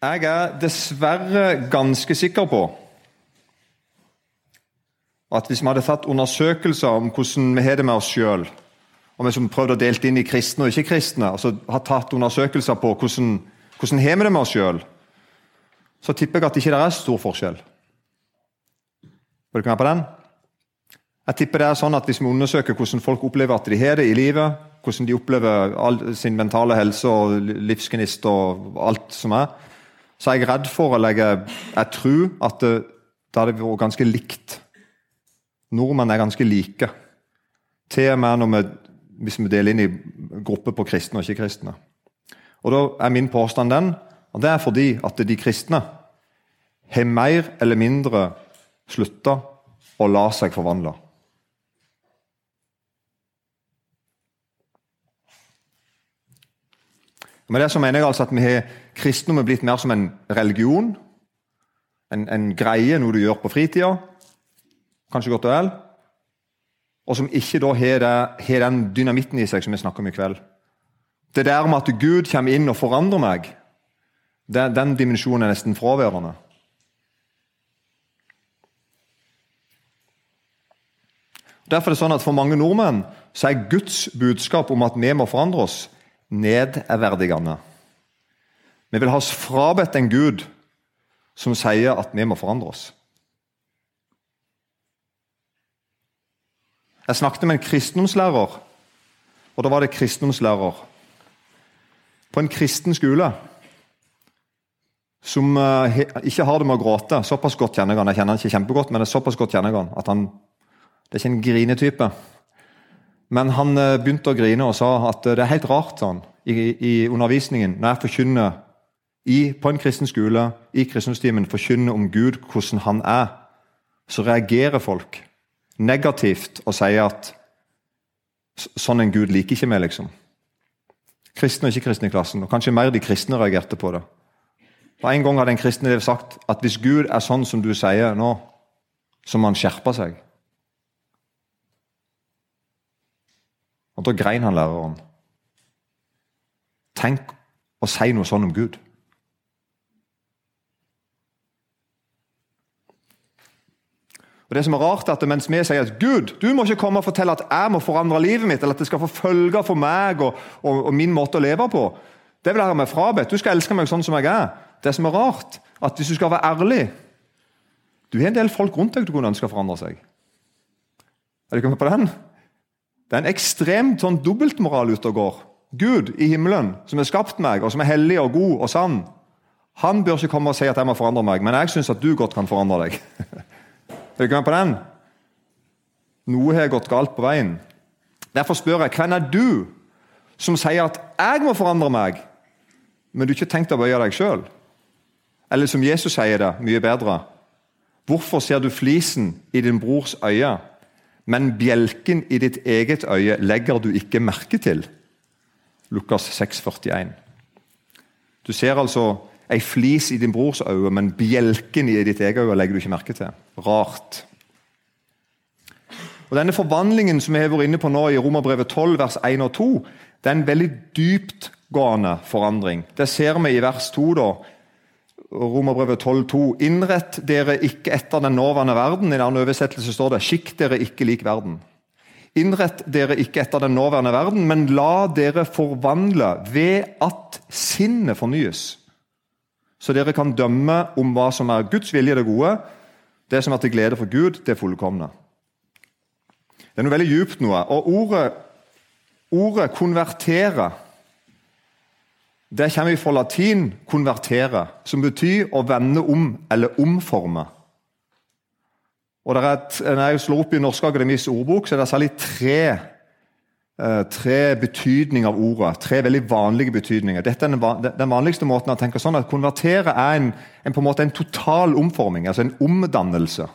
Jeg er dessverre ganske sikker på at hvis vi hadde tatt undersøkelser om hvordan vi har det med oss sjøl, og vi som prøvde å dele inn i kristne og ikke-kristne, altså har tatt undersøkelser på hvordan, hvordan har vi det med oss sjøl, så tipper jeg at det ikke er stor forskjell. Vil du med på den? Jeg tipper det er sånn at Hvis vi undersøker hvordan folk opplever at de har det i livet, hvordan de opplever all sin mentale helse og livsgnist og alt som er, så er jeg redd for å legge Jeg tror at det, det hadde vært ganske likt. Nordmenn er ganske like. Til og med vi, hvis vi deler inn i grupper på kristne og ikke-kristne. Og Da er min påstand den, og det er fordi at de kristne har mer eller mindre slutta å la seg forvandle. Med det så mener jeg altså at vi har kristendommen blitt mer som en religion. En, en greie, noe du gjør på fritida. Kanskje godt og vel. Og som ikke da har den dynamitten i seg som vi snakker om i kveld. Det der med at Gud kommer inn og forandrer meg, den, den dimensjonen er nesten fraværende. Derfor er det sånn at For mange nordmenn så er Guds budskap om at vi må forandre oss, nedverdigende. Vi vil ha oss frabedt en Gud som sier at vi må forandre oss. Jeg snakket med en kristendomslærer, og da var det kristendomslærer på en kristen skole som uh, ikke har det med å gråte. Såpass godt kjenner jeg han. Jeg kjenner han ikke kjempegodt, men det er såpass godt kjenner jeg han at han det er ikke en grinetype. Men han uh, begynte å grine og sa at uh, det er helt rart sånn, i, i, undervisningen når jeg forkynner i, på en kristen skole, i kristendomstimen, forkynner om Gud, hvordan han er, så reagerer folk negativt og sier at sånn en Gud liker ikke vi, liksom. Kristne og ikke-kristne i klassen. og Kanskje mer de kristne reagerte på det. Og En gang hadde en kristen elev sagt at hvis Gud er sånn som du sier nå, så må han skjerpe seg. Og Da grein han læreren. Tenk å si noe sånn om Gud. Og det som er rart er at Mens vi sier at Gud, du må ikke komme og fortelle at jeg må forandre livet mitt, eller at det skal få følger for meg og, og, og min måte å leve på, det vil jeg ha meg frabedt. Du skal elske meg sånn som jeg er. Det som er rart, at hvis du skal være ærlig Du har en del folk rundt deg du kunne ønske å forandre seg. Er du kommet på den? Det er en ekstremt sånn dobbeltmoral ute og går. Gud i himmelen, som har skapt meg, og som er hellig og god og sann, han bør ikke komme og si at jeg må forandre meg, men jeg syns at du godt kan forandre deg. Er du ikke med på den? Noe har gått galt på veien. Derfor spør jeg hvem er du som sier at 'jeg må forandre meg', men du har ikke tenkt å bøye deg sjøl? Eller som Jesus sier det mye bedre Hvorfor ser du flisen i din brors øye, men bjelken i ditt eget øye legger du ikke merke til? Lukas 6, 41. Du ser altså ei flis i din brors øye, men bjelken i ditt eget øye legger du ikke merke til. Rart. Og Denne forvandlingen som vi har vært inne på nå i Romerbrevet 12, vers 1 og 2, det er en veldig dyptgående forandring. Det ser vi i vers 2. da, Romerbrevet 12, 2. Innrett dere ikke etter den nåværende verden. I en annen oversettelse står det 'skikk dere ikke lik verden'. Innrett dere ikke etter den nåværende verden, men la dere forvandle ved at sinnet fornyes så dere kan dømme om hva som er Guds vilje, det gode, det som er til glede for Gud, det fullkomne. Det er noe veldig djupt noe. Og ordet, ordet 'konvertere' det kommer fra latin 'konvertere', som betyr å vende om eller omforme. Og et, Når jeg slår opp i Norske Akademis ordbok, så er det særlig tre Eh, tre betydninger av ordet. Tre veldig vanlige betydninger. Dette er den vanligste måten å tenke sånn at Konvertere er en, en, på en måte en total omforming, altså en omdannelse.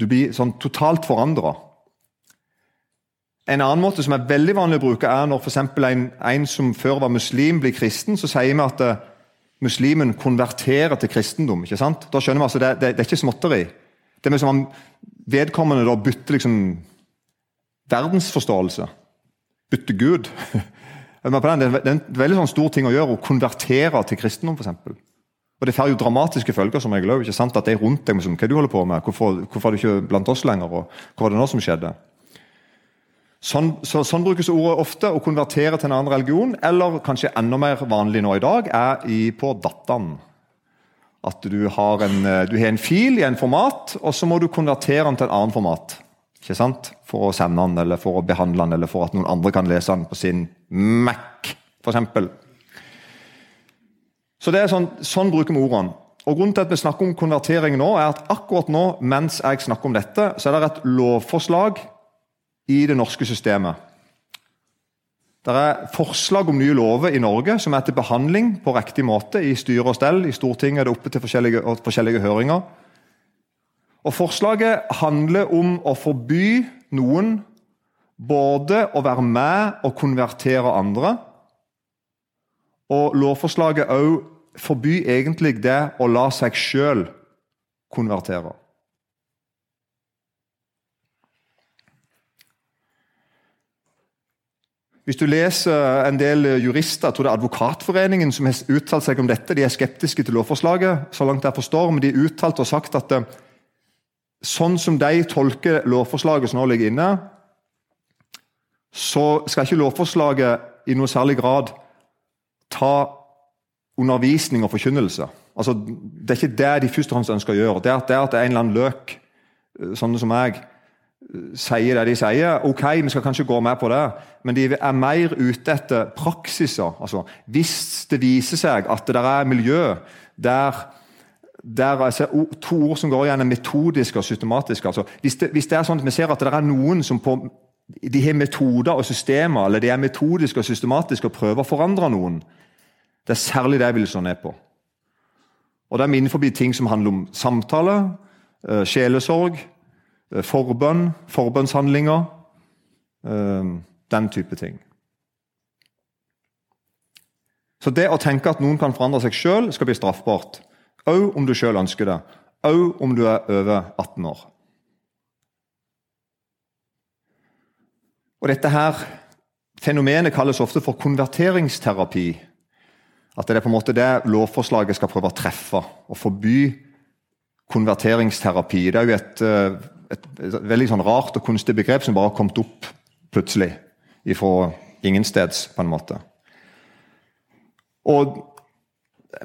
Du blir sånn totalt forandra. En annen måte som er veldig vanlig å bruke, er når for en, en som før var muslim, blir kristen. Så sier vi at uh, muslimen konverterer til kristendom. ikke sant? Da skjønner vi altså, Det, det, det er ikke småtteri. Det er som om vedkommende da bytter liksom verdensforståelse. Bytte Gud. Det er en veldig sånn stor ting å gjøre å konvertere til kristendom, f.eks. Og Det får jo dramatiske følger. som regel ikke sant? At det er rundt deg Liksom, hva du holder på med, hvorfor, hvorfor er du ikke blant oss lenger? og Hva var det nå som skjedde? Sånn, så, sånn brukes ordet ofte, å konvertere til en annen religion. Eller kanskje enda mer vanlig nå i dag, er i, på dataen. At du har, en, du har en fil i en format, og så må du konvertere den til en annen format. Ikke sant? For å sende den, eller for å behandle den, eller for at noen andre kan lese den på sin Mac, f.eks. Så det er sånn, sånn bruker vi ordene. Og Grunnen til at vi snakker om konvertering nå, er at akkurat nå, mens jeg snakker om dette, så er det et lovforslag i det norske systemet. Det er forslag om nye lover i Norge som er til behandling på riktig måte i styre og stell. I Stortinget er det oppe til forskjellige, forskjellige høringer. Og Forslaget handler om å forby noen både å være med og konvertere andre. Og lovforslaget òg forbyr egentlig det å la seg sjøl konvertere. Hvis du leser en del jurister, jeg tror det er Advokatforeningen som har uttalt seg om dette, de er skeptiske til lovforslaget, så langt jeg forstår, men de har uttalt og sagt at eh, sånn som de tolker lovforslaget som nå ligger inne, så skal ikke lovforslaget i noe særlig grad ta undervisning og forkynnelse. Altså, det er ikke det de først og fremst ønsker å gjøre. Det er at det er en eller annen løk, eh, sånne som meg, eh, sier det de sier, ok, vi skal kanskje gå med på det, men de er mer ute etter praksiser. Altså, hvis det viser seg at det er miljø der der altså, To ord som går igjen, er metodiske og systematiske. Altså, hvis, det, hvis, det, er sånn at vi ser at det er noen som på, de har metoder og systemer, eller de er metodiske og systematiske og prøver å forandre noen, det er særlig det jeg vil slå ned på. Og Det er innenfor ting som handler om samtale, eh, sjelesorg, forbønn, forbønnshandlinger. Eh, den type ting. Så det å tenke at noen kan forandre seg sjøl, skal bli straffbart. Òg om du sjøl ønsker det. Òg om du er over 18 år. Og Dette her fenomenet kalles ofte for konverteringsterapi. At det er på en måte det lovforslaget skal prøve å treffe. Å forby konverteringsterapi. Det er jo et, eh, et, veldig sånn rart og kunstig begrep som bare har kommet opp plutselig. Fra ingensteds, på en måte. Og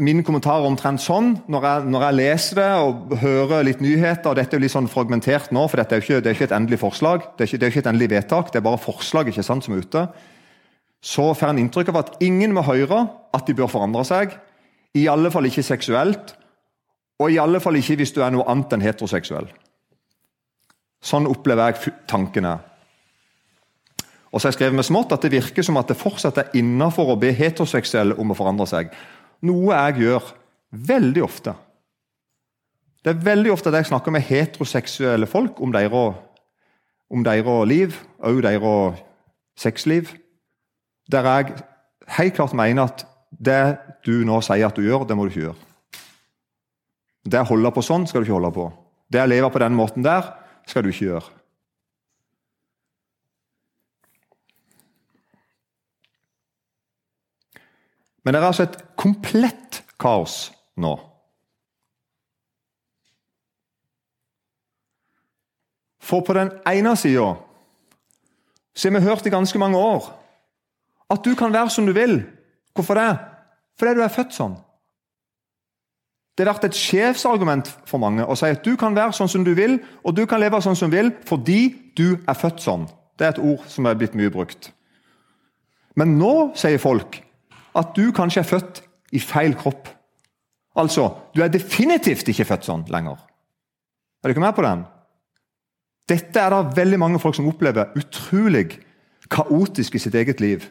Min kommentar er omtrent sånn når jeg, når jeg, leser det og hører litt nyheter og Dette er jo litt sånn fragmentert nå, for dette er jo ikke, det er ikke et endelig forslag. Det er ikke, det er ikke et endelig vedtak, det er bare forslag ikke sant, som er ute så får en inntrykk av at ingen må høre at de bør forandre seg. I alle fall ikke seksuelt, og i alle fall ikke hvis du er noe annet enn heteroseksuell. Sånn opplever jeg tankene. Og så har jeg skrevet med smått at Det virker som at det fortsatt er innafor å be heteroseksuelle om å forandre seg. Noe jeg gjør veldig ofte. Det er veldig ofte at jeg snakker med heteroseksuelle folk om deres, om deres liv, òg deres sexliv der jeg helt klart mener at det du nå sier at du gjør, det må du ikke gjøre. Det å holde på sånn skal du ikke holde på. Det å leve på den måten der skal du ikke gjøre. Men det er altså et komplett kaos nå. For på den ene sida har vi hørt i ganske mange år at du kan være som du vil. Hvorfor det? Fordi du er født sånn. Det har vært et sjefsargument for mange å si at du kan være sånn som du vil, og du kan leve sånn som du vil fordi du er født sånn. Det er et ord som er blitt mye brukt. Men nå sier folk at du kanskje er født i feil kropp. Altså, du er definitivt ikke født sånn lenger. Er du ikke med på den? Dette er det veldig mange folk som opplever utrolig kaotisk i sitt eget liv.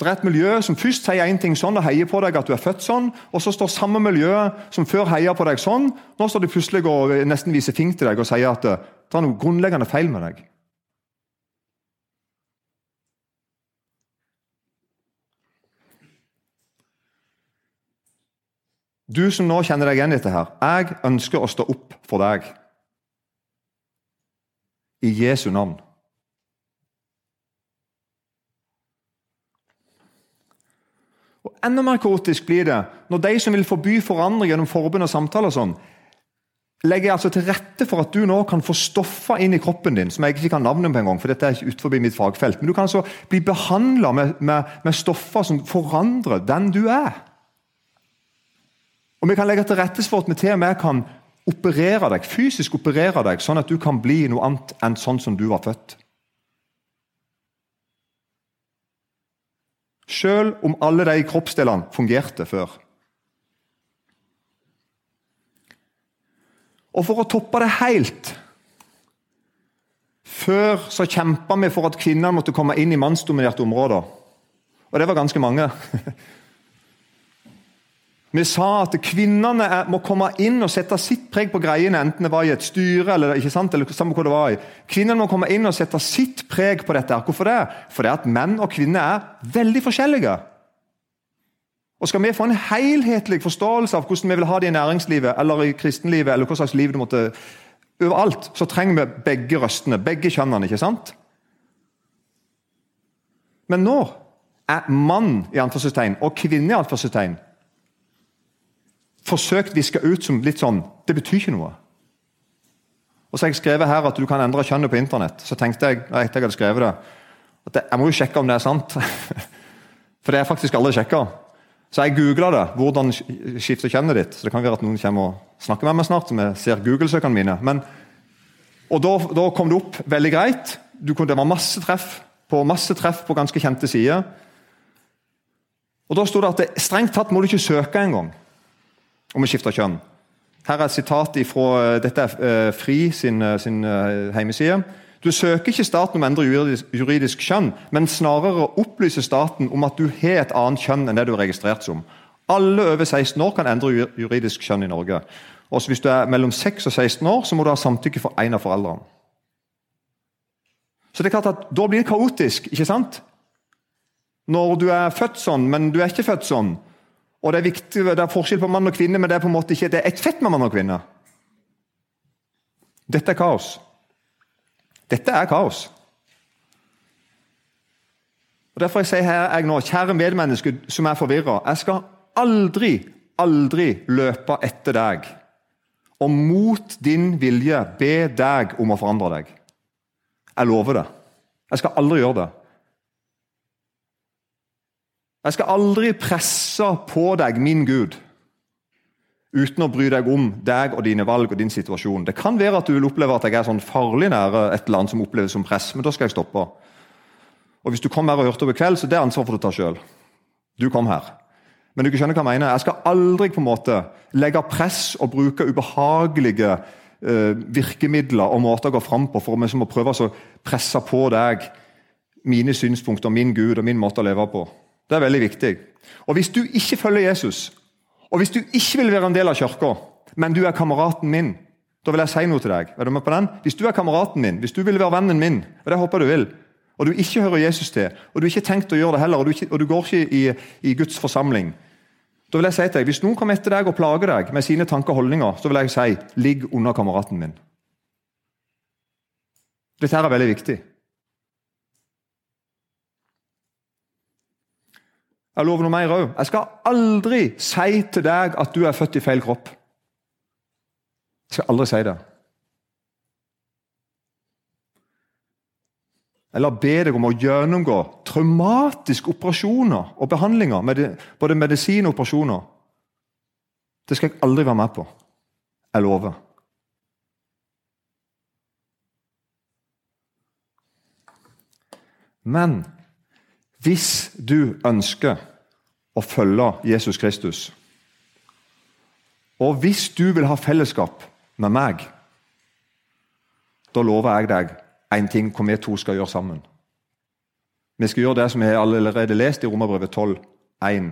Det er et miljø som først sier en ting sånn og heier på deg at du er født sånn, og så står samme miljø som før heier på deg sånn, nå står de plutselig og nesten viser fing til deg og sier at det er noe grunnleggende feil med deg. Du som nå kjenner deg igjen i dette her, jeg ønsker å stå opp for deg. I Jesu navn. Enda mer kaotisk blir det når de som vil forby forandring gjennom forbund og samtaler, og sånn, legger altså til rette for at du nå kan få stoffer inn i kroppen din som jeg ikke kan navnet på en gang, for dette er ikke utenfor mitt fagfelt. Men du kan altså bli behandla med, med, med stoffer som forandrer den du er. Og Vi kan legge til rette for at vi til og med kan operere deg, fysisk operere deg, sånn at du kan bli noe annet enn sånn som du var født. Selv om alle de kroppsdelene fungerte før. Og for å toppe det helt Før så kjempa vi for at kvinner måtte komme inn i mannsdominerte områder. Og det var ganske mange. Vi sa at kvinnene må komme inn og sette sitt preg på greiene, enten det var i et styre eller ikke sant, eller samme hvor det var i. Kvinnene må komme inn og sette sitt preg på dette. Hvorfor det? Fordi at menn og kvinner er veldig forskjellige. Og Skal vi få en helhetlig forståelse av hvordan vi vil ha det i næringslivet eller i kristenlivet, eller hva slags liv det måtte overalt, så trenger vi begge røstene, begge kjønnene. ikke sant? Men nå er mann i anførselstegn og kvinne i anførselstegn forsøkt viska ut som litt sånn Det betyr ikke noe. Og så har jeg skrevet her at du kan endre kjønnet på internett. Så tenkte jeg etter jeg hadde skrevet det, at jeg må jo sjekke om det er sant. For det er faktisk aldri sjekka. Så jeg googla det. Hvordan skifte kjønnet ditt. Så det kan være at noen kommer og snakker med meg snart. som ser Google-søkene mine. Men, og da, da, kom det opp veldig greit. Kunne, det var masse treff på masse treff på ganske kjente sider. Og Da sto det at det, strengt tatt må du ikke søke engang om å skifte kjønn. Her er sitat fra dette er eh, Fri sin, eh, sin eh, hjemmeside. Du søker ikke staten om å endre juridisk, juridisk, kjønn, men snarere opplyser staten om at du har et annet kjønn enn det du er registrert som. Alle over 16 år kan endre juridisk kjønn i Norge. Også hvis du er mellom 6 og 16 år, så må du ha samtykke for en av foreldrene. Så det er klart at Da blir det kaotisk, ikke sant? Når du er født sånn, men du er ikke født sånn. Og Det er viktig, det er forskjell på mann og kvinne, men det er på en måte ikke det er ett fett med mann og kvinne. Dette er kaos. Dette er kaos. Og Derfor jeg sier her jeg nå, kjære medmenneske som er forvirra, jeg skal aldri, aldri løpe etter deg og mot din vilje be deg om å forandre deg. Jeg lover det. Jeg skal aldri gjøre det. Jeg skal aldri presse på deg min Gud uten å bry deg om deg og dine valg og din situasjon. Det kan være at du vil oppleve at jeg er sånn farlig nære et eller annet som oppleves som press, men da skal jeg stoppe. Og Hvis du kom her og hørte over kveld, så det er ansvar for du ta sjøl. Du kom her. Men du skjønner hva jeg mener. Jeg skal aldri på en måte legge press og bruke ubehagelige eh, virkemidler og måter å gå fram på for å prøve å presse på deg mine synspunkter, min Gud og min måte å leve på. Det er veldig viktig. Og Hvis du ikke følger Jesus, og hvis du ikke vil være en del av kirka, men du er kameraten min, da vil jeg si noe til deg. Er du med på den? Hvis du er kameraten min, hvis du vil være vennen min, og det håper jeg du vil, og du ikke hører Jesus til, og du ikke har tenkt å gjøre det heller, og du, ikke, og du går ikke i, i, Guds forsamling, da vil jeg si til deg, Hvis noen kommer etter deg og plager deg med sine tanker og holdninger, så vil jeg si ligg under kameraten min. Dette er veldig viktig. Jeg lover noe mer òg. Jeg skal aldri si til deg at du er født i feil kropp. Jeg skal aldri si det. Eller be deg om å gjennomgå traumatiske operasjoner og behandlinger. Både medisin og operasjoner. Det skal jeg aldri være med på. Jeg lover. Men hvis du ønsker å følge Jesus Kristus, og hvis du vil ha fellesskap med meg, da lover jeg deg én ting hvor vi to skal gjøre sammen. Vi skal gjøre det som vi allerede lest i Romerbrevet 12, 1.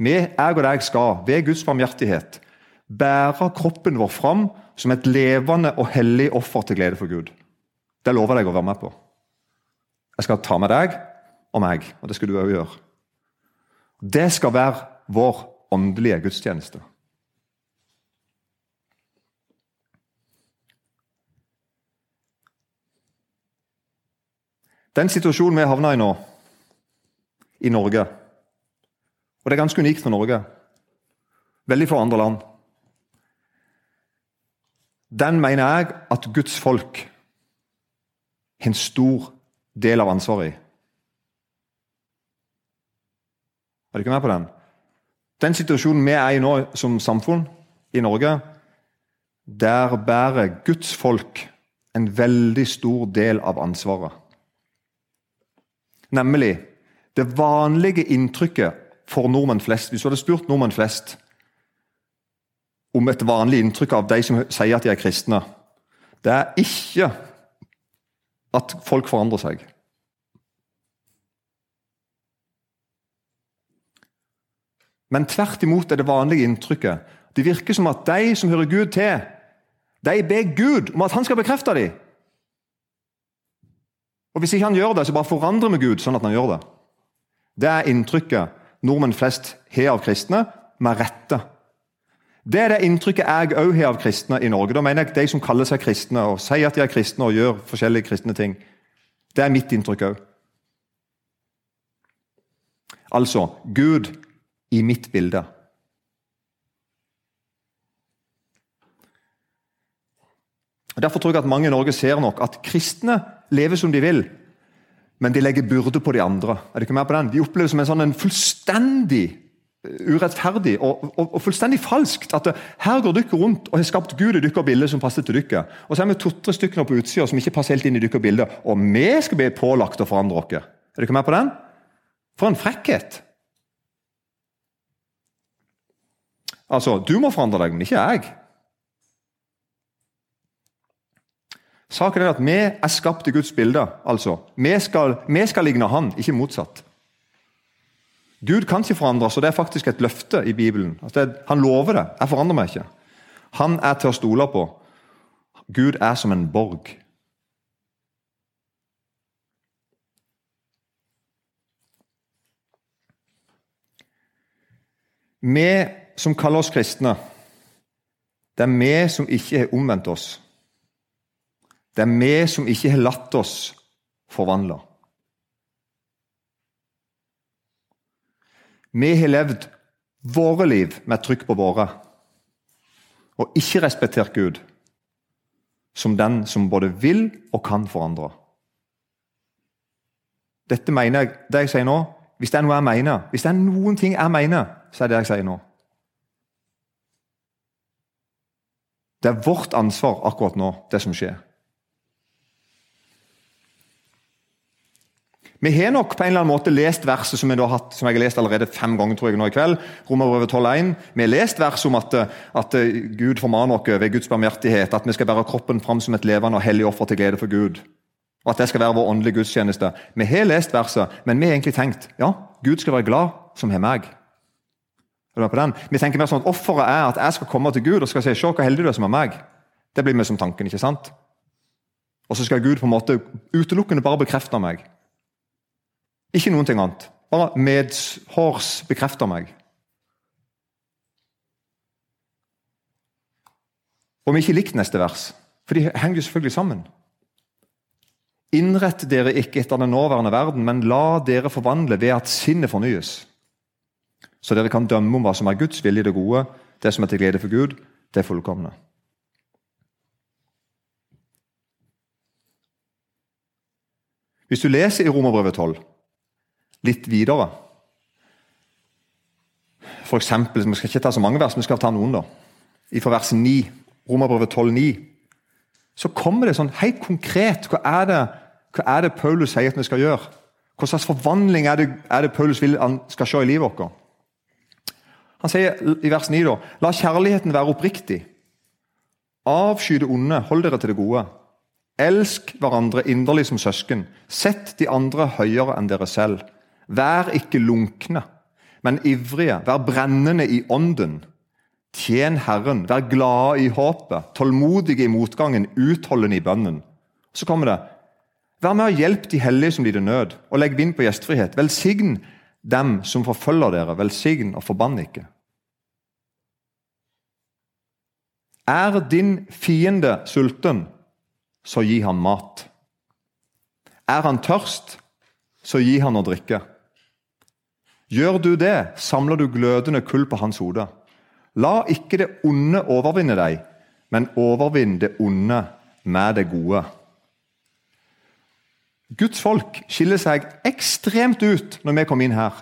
Vi, jeg og deg skal ved Guds barmhjertighet bære kroppen vår fram som et levende og hellig offer til glede for Gud. Det lover jeg deg å være med på. Jeg skal ta med deg og meg, og det skal du òg gjøre. Det skal være vår åndelige gudstjeneste. Den situasjonen vi havna i nå, i Norge, Og det er ganske unikt for Norge. Veldig få andre land. Den mener jeg at Guds folk har en stor del av ansvaret i. Er du ikke med på den? Den situasjonen vi er i nå som samfunn i Norge, der bærer Guds folk en veldig stor del av ansvaret. Nemlig det vanlige inntrykket for nordmenn flest. Hvis du hadde spurt nordmenn flest om et vanlig inntrykk av de som sier at de er kristne, det er ikke at folk forandrer seg. Men tvert imot er det vanlige inntrykket. Det virker som at de som hører Gud til, de ber Gud om at han skal bekrefte dem. Og Hvis ikke han gjør det, så bare forandrer vi Gud sånn at han gjør det. Det er inntrykket nordmenn flest har av kristne, med rette. Det er det inntrykket jeg òg har av kristne i Norge. Da mener jeg de som kaller seg kristne og sier at de er kristne og gjør forskjellige kristne ting. Det er mitt inntrykk òg. Altså Gud i mitt bilde. Derfor tror jeg at mange i Norge ser nok at kristne lever som de vil, men de legger byrde på de andre. Er det ikke mer på den? De opplever som en sånn en fullstendig urettferdig og, og, og, fullstendig falskt. at det, Her går dere rundt og har skapt Gud i deres bilde som passer til dere. Og så er vi to-tre stykker på utsida som ikke passer helt inn i deres bilde. Og vi skal bli pålagt å forandre oss. Er dere med på den? For en frekkhet! Altså, du må forandre deg, men ikke jeg. Saken er at vi er skapt i Guds bilde. altså. Vi skal, vi skal ligne Han, ikke motsatt. Gud kan ikke forandres, og det er faktisk et løfte i Bibelen. Altså han lover det. Jeg forandrer meg ikke. Han er til å stole på. Gud er som en borg. Vi som kaller oss kristne, det er vi som ikke har omvendt oss. Det er vi som ikke har latt oss forvandle. Vi har levd våre liv med trykk på våre, og ikke respektert Gud som den som både vil og kan forandre. Dette mener jeg, det jeg sier nå, Hvis det er noe jeg mener, hvis det er noen ting jeg mener, så er det jeg sier nå. Det er vårt ansvar akkurat nå, det som skjer. Vi har nok på en eller annen måte lest verset som, har hatt, som jeg har lest allerede fem ganger tror jeg nå i kveld. Romerbrevet 12,1. Vi har lest verset om at, at Gud formaner oss ved Guds barmhjertighet, at vi skal bære kroppen fram som et levende og hellig offer til glede for Gud. Og at det skal være vår åndelige gudstjeneste. Vi har lest verset, men vi har egentlig tenkt ja, Gud skal være glad som har meg. Vi tenker mer sånn at Offeret er at jeg skal komme til Gud og skal si se hva heldig du er som har meg. Det blir liksom som tanken. ikke sant? Og så skal Gud på en måte utelukkende bare bekrefte meg. Ikke noen ting annet. Bare medhårs bekrefter meg. Og vi ikke likt neste vers, for de henger jo selvfølgelig sammen. Innrett dere ikke etter den nåværende verden, men la dere forvandle ved at sinnet fornyes. Så dere kan dømme om hva som er Guds vilje, det gode, det som er til glede for Gud, det fullkomne. Hvis du leser i Romerbrevet 12 litt videre. For eksempel, Vi skal ikke ta så mange vers, vi skal ta noen. da. Fra vers 9, Romerbrevet 12, 9, så kommer det sånn helt konkret hva er, det, hva er det Paulus sier at vi skal gjøre? Hva slags forvandling er det, er det Paulus vil han skal se i livet vårt? Han sier i vers 9 da, La kjærligheten være oppriktig. Avsky det onde, hold dere til det gode. Elsk hverandre inderlig som søsken. Sett de andre høyere enn dere selv. Vær ikke lunkne, men ivrige. Vær brennende i ånden. Tjen Herren. Vær glade i håpet. Tålmodige i motgangen. Utholdende i bønnen. Så kommer det Vær med og hjelp de hellige som lider nød, og legg vind på gjestfrihet. Velsign dem som forfølger dere. Velsign og forbann ikke. Er din fiende sulten, så gi ham mat. Er han tørst, så gi han å drikke. Gjør du det, samler du glødende kull på hans hode. La ikke det onde overvinne deg, men overvinn det onde med det gode. Guds folk skiller seg ekstremt ut når vi kommer inn her.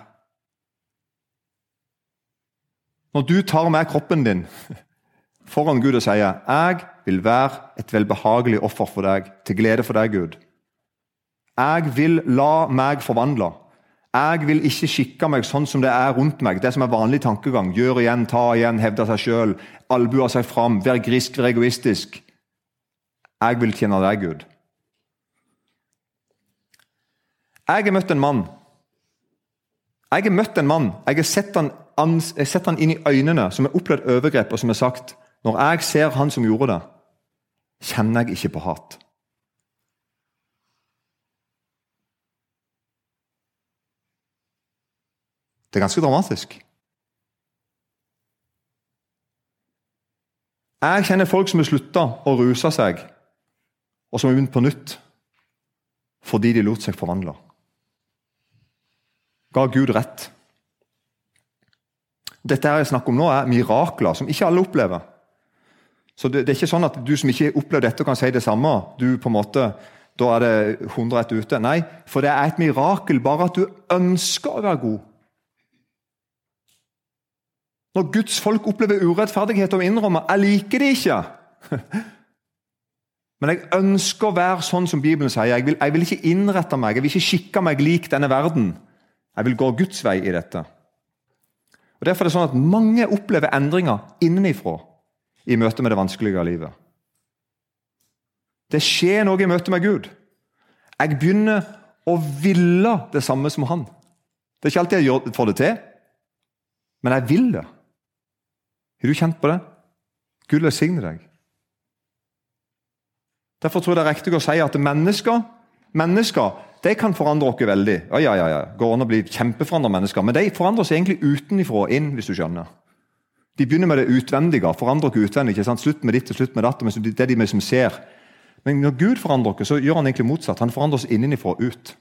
Når du tar med kroppen din foran Gud og sier 'Jeg vil være et velbehagelig offer for deg, til glede for deg, Gud'. Jeg vil la meg forvandle. Jeg vil ikke skikke meg sånn som det er rundt meg. Det som er vanlig tankegang. Gjør igjen, ta igjen, hevde seg sjøl. Albue seg fram, være grisk, være egoistisk. Jeg vil tjene deg, Gud. Jeg har møtt en mann. Jeg har møtt en mann. Jeg har sett han, jeg sett han inn i øynene, som har opplevd overgrep, og som har sagt Når jeg ser han som gjorde det, kjenner jeg ikke på hat. Det er ganske dramatisk. Jeg kjenner folk som har slutta å ruse seg, og som har begynt på nytt fordi de lot seg forvandle. Ga Gud rett. Dette jeg snakker om nå, er mirakler som ikke alle opplever. Så det, det, er ikke sånn at du som ikke har opplevd dette, kan si det samme. Du på en måte, Da er det 100 rett ute. Nei, for det er et mirakel bare at du ønsker å være god. Når Guds folk opplever urettferdighet og innrømmer 'jeg liker det ikke', men jeg ønsker å være sånn som Bibelen sier. Jeg vil, jeg vil, ikke innrette meg, jeg vil ikke skikke meg lik denne verden. Jeg vil gå Guds vei i dette. Og Derfor er det sånn at mange opplever endringer innenifra i møte med det vanskelige livet. Det skjer noe i møte med Gud. Jeg begynner å ville det samme som han. Det er ikke alltid jeg får det til, men jeg vil det. Har du kjent på det? Gud velsigne deg. Derfor tror jeg det er riktig å si at mennesker, mennesker de kan forandre oss veldig. Ja, ja, ja, Går an å bli kjempeforandra mennesker, men de forandrer seg egentlig utenfra og inn. hvis du skjønner. De begynner med det utvendige. forandrer oss utvendig. ikke sant? Slutt med ditt og slutt med datt. Det er de som ser. Men når Gud forandrer oss, så gjør han egentlig motsatt. Han forandrer oss innenfra og ut.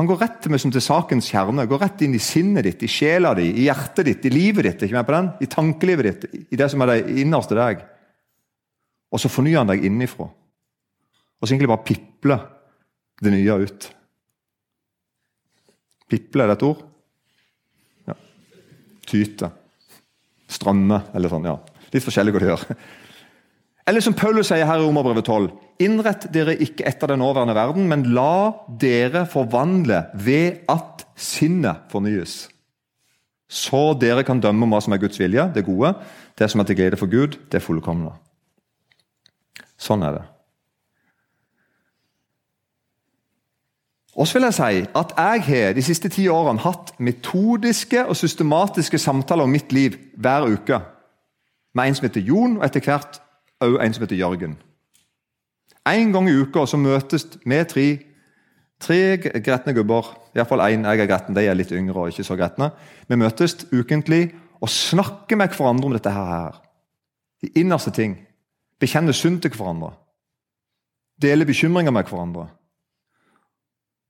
Han går rett til, til sakens kjerne, går rett inn i sinnet ditt, i sjela di, i hjertet ditt, i livet ditt, ikke med på den? i tankelivet ditt, i det som er det innerste deg. Og så fornyer han deg innenfra. Og så egentlig bare pipler det nye ut. Piple, er det et ord? Ja. Tyte. Strømme, eller sånn. ja. Litt forskjellig hva de gjør. Eller som Paulus sier her i Romerbrevet 12.: Innrett dere ikke etter den nåværende verden, men la dere forvandle ved at sinnet fornyes. Så dere kan dømme om hva som er Guds vilje, det gode, det som er til glede for Gud, det fullkomne. Sånn er det. Og så vil jeg si at jeg har de siste ti årene hatt metodiske og systematiske samtaler om mitt liv hver uke. Med en som heter Jon, og etter hvert også en som heter Jørgen. En gang i uka så møtes vi tre, tre gretne gubber. Iallfall én. Jeg er gretten, de er litt yngre og ikke så gretne. Vi møtes ukentlig og snakker med hverandre om dette her. De innerste ting. Bekjenner synd til hverandre. Deler bekymringer med hverandre.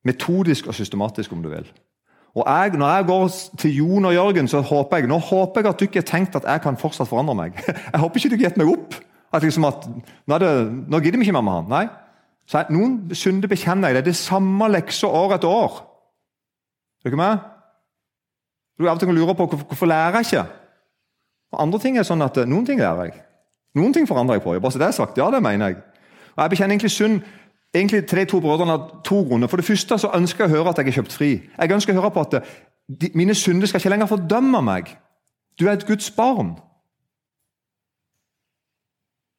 Metodisk og systematisk, om du vil. Og jeg, Når jeg går til Jon og Jørgen, så håper jeg nå håper jeg at dere har tenkt at jeg kan fortsatt forandre meg. Jeg håper ikke du har meg opp. At liksom at, nå, det, nå gidder vi ikke mer med han. Nei. Så noen synder bekjenner jeg. Det er det samme leksa år etter år. Er du ikke med? Du av og til lurer på hvorfor, hvorfor lærer jeg ikke. Og andre ting er sånn at Noen ting lærer jeg. Noen ting forandrer jeg på. Bare så det er sagt. Ja, det mener jeg. Og Jeg bekjenner egentlig synd egentlig tre, to brødrene av to grunner. For det første så ønsker jeg å høre at jeg er kjøpt fri. Jeg ønsker å høre på at de, mine synder skal ikke lenger fordømme meg. Du er et Guds barn.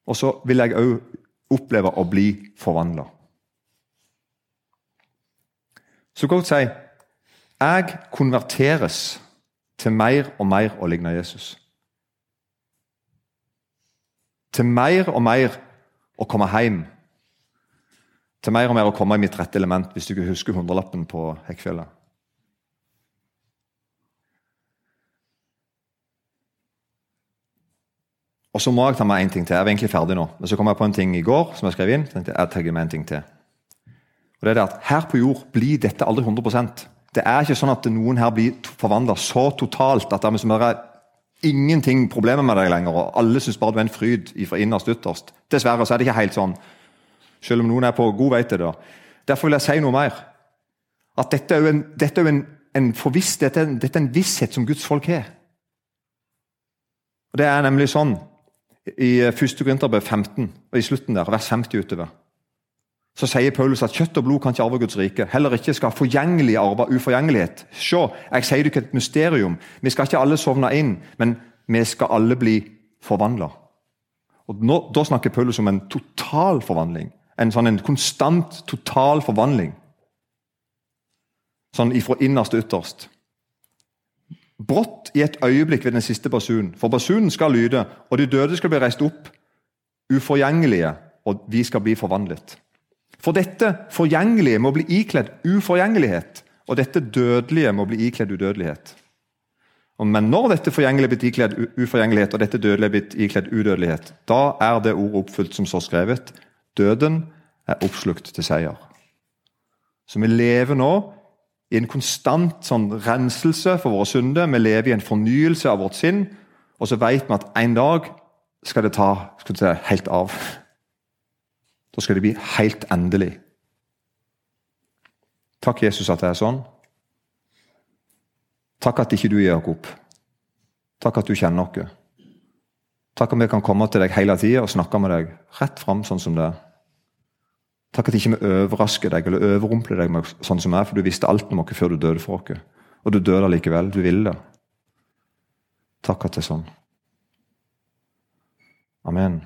Og så vil jeg òg oppleve å bli forvandla. Så godt si jeg konverteres til mer og mer å ligne Jesus. Til mer og mer å komme hjem. Til mer og mer å komme i mitt rette element, hvis du ikke husker hundrelappen på Hekkfjellet. Og så må jeg ta med en ting til. Jeg er egentlig ferdig nå. Men så kom jeg på en ting i går som jeg skrev inn. tenkte jeg, tar med en ting til. Og det er det at Her på jord blir dette aldri 100% Det er ikke sånn at noen her blir forvandla så totalt at det er ingenting problemer med deg lenger, og alle syns bare du er en fryd fra innerst ytterst. Dessverre så er det ikke helt sånn, selv om noen er på god vei til det. Derfor vil jeg si noe mer. At dette er jo en, dette er en, en forviss, dette, dette er en visshet som Guds folk har. Og Det er nemlig sånn i 1. Korinterbrev 15, og i slutten der, vers 50 utover så sier Paulus at kjøtt og blod kan ikke arve Guds rike. Heller ikke skal forgjengelig arve uforgjengelighet. Se, jeg sier det ikke et mysterium. Vi skal ikke alle sovne inn, men vi skal alle bli forvandla. Da snakker Paulus om en total forvandling. En sånn en konstant, total forvandling. Sånn ifra innerst til ytterst. Brått i et øyeblikk ved den siste basunen. For basunen skal lyde, og de døde skal bli reist opp uforgjengelige, og vi skal bli forvandlet. For dette forgjengelige må bli ikledd uforgjengelighet, og dette dødelige må bli ikledd udødelighet. Men når dette forgjengelige er blitt ikledd uforgjengelighet, og dette dødelige er blitt ikledd udødelighet, da er det ordet oppfylt som så skrevet. Døden er oppslukt til seier. Så vi lever nå i en konstant sånn renselse for våre synder. Vi lever i en fornyelse av vårt sinn, og så vet vi at en dag skal det ta skal si, helt av. Da skal det bli helt endelig. Takk, Jesus, at det er sånn. Takk at ikke du gir oss opp. Takk at du kjenner oss. Takk at vi kan komme til deg hele tida og snakke med deg rett fram sånn som det er. Takk at ikke vi overrasker deg eller overrumpler deg med sånn som er, for du visste alt om oss før du døde for oss. Og du døde likevel. Du ville det. Takk at det er sånn. Amen.